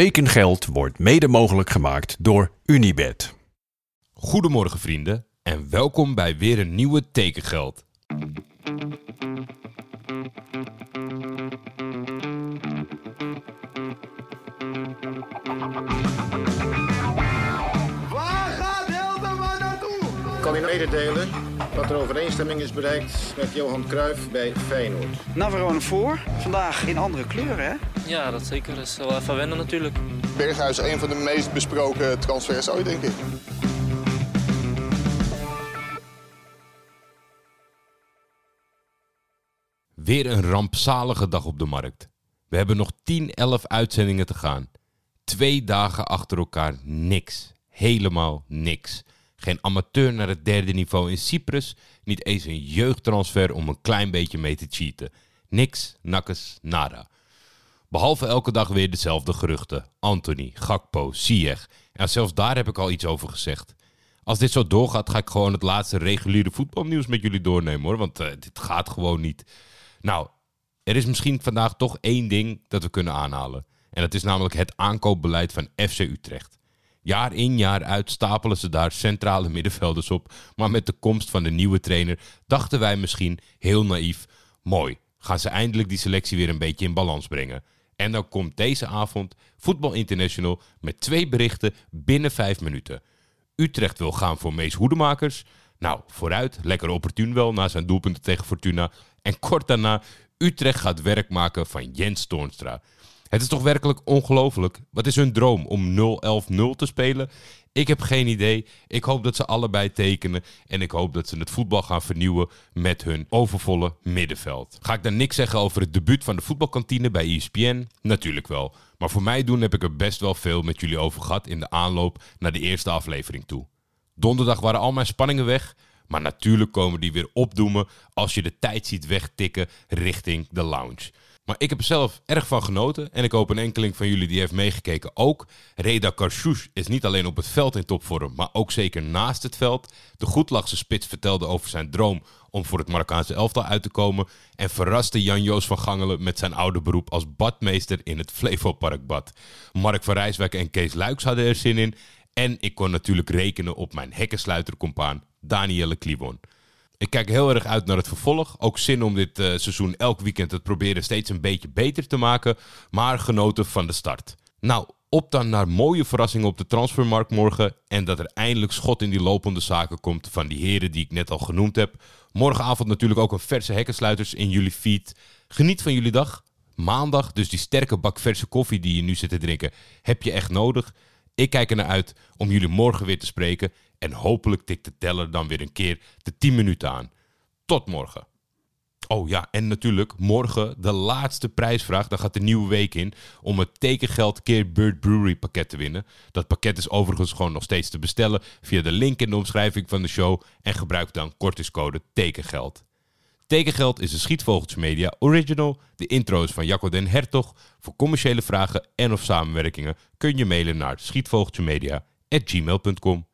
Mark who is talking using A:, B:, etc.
A: Tekengeld wordt mede mogelijk gemaakt door Unibed.
B: Goedemorgen vrienden en welkom bij weer een nieuwe Tekengeld.
C: Waar gaat Hilterman naartoe?
D: kan u mededelen dat er overeenstemming is bereikt met Johan Cruijff bij Feyenoord.
E: Navarone voor. Vandaag in andere kleuren, hè?
F: Ja, dat zeker. Dat is wel even wennen natuurlijk.
C: Berghuis, een van de meest besproken transfers ooit, denk ik.
B: Weer een rampzalige dag op de markt. We hebben nog 10, 11 uitzendingen te gaan. Twee dagen achter elkaar niks. Helemaal niks. Geen amateur naar het derde niveau in Cyprus. Niet eens een jeugdtransfer om een klein beetje mee te cheaten. Niks, nakkes, nada. Behalve elke dag weer dezelfde geruchten. Anthony, Gakpo, Ziyech. En zelfs daar heb ik al iets over gezegd. Als dit zo doorgaat, ga ik gewoon het laatste reguliere voetbalnieuws met jullie doornemen hoor. Want eh, dit gaat gewoon niet. Nou, er is misschien vandaag toch één ding dat we kunnen aanhalen. En dat is namelijk het aankoopbeleid van FC Utrecht. Jaar in jaar uit stapelen ze daar centrale middenvelders op. Maar met de komst van de nieuwe trainer dachten wij misschien heel naïef: mooi, gaan ze eindelijk die selectie weer een beetje in balans brengen. En dan komt deze avond Voetbal International met twee berichten binnen vijf minuten. Utrecht wil gaan voor Mees Hoedemakers. Nou, vooruit, lekker opportun wel na zijn doelpunten tegen Fortuna. En kort daarna, Utrecht gaat werk maken van Jens Toornstra. Het is toch werkelijk ongelooflijk. Wat is hun droom om 0-11-0 te spelen? Ik heb geen idee. Ik hoop dat ze allebei tekenen. En ik hoop dat ze het voetbal gaan vernieuwen met hun overvolle middenveld. Ga ik dan niks zeggen over het debuut van de voetbalkantine bij ESPN? Natuurlijk wel. Maar voor mij doen heb ik er best wel veel met jullie over gehad in de aanloop naar de eerste aflevering toe. Donderdag waren al mijn spanningen weg. Maar natuurlijk komen die weer opdoemen als je de tijd ziet wegtikken richting de lounge. Maar ik heb er zelf erg van genoten en ik hoop een enkeling van jullie die heeft meegekeken ook. Reda Karchouch is niet alleen op het veld in topvorm, maar ook zeker naast het veld. De goedlachse spits vertelde over zijn droom om voor het Marokkaanse elftal uit te komen. En verraste Jan-Joos van Gangelen met zijn oude beroep als badmeester in het Flevoparkbad. Mark van Rijswijk en Kees Luiks hadden er zin in. En ik kon natuurlijk rekenen op mijn hekkensluitercompaan Danielle Kliwon. Ik kijk heel erg uit naar het vervolg. Ook zin om dit eh, seizoen elk weekend het proberen steeds een beetje beter te maken. Maar genoten van de start. Nou, op dan naar mooie verrassingen op de transfermarkt morgen. En dat er eindelijk schot in die lopende zaken komt van die heren die ik net al genoemd heb. Morgenavond natuurlijk ook een verse hekkensluiters in jullie feed. Geniet van jullie dag. Maandag, dus die sterke bak verse koffie die je nu zit te drinken, heb je echt nodig. Ik kijk er naar uit om jullie morgen weer te spreken. En hopelijk tikt de teller dan weer een keer de 10 minuten aan. Tot morgen. Oh ja, en natuurlijk morgen de laatste prijsvraag. Dan gaat de nieuwe week in om het tekengeld keer Bird Brewery pakket te winnen. Dat pakket is overigens gewoon nog steeds te bestellen via de link in de omschrijving van de show. En gebruik dan kortingscode tekengeld. Tekengeld is een Schietvogeltje Media original. De intro is van Jacco den Hertog. Voor commerciële vragen en of samenwerkingen kun je mailen naar schietvogeltjemedia.gmail.com.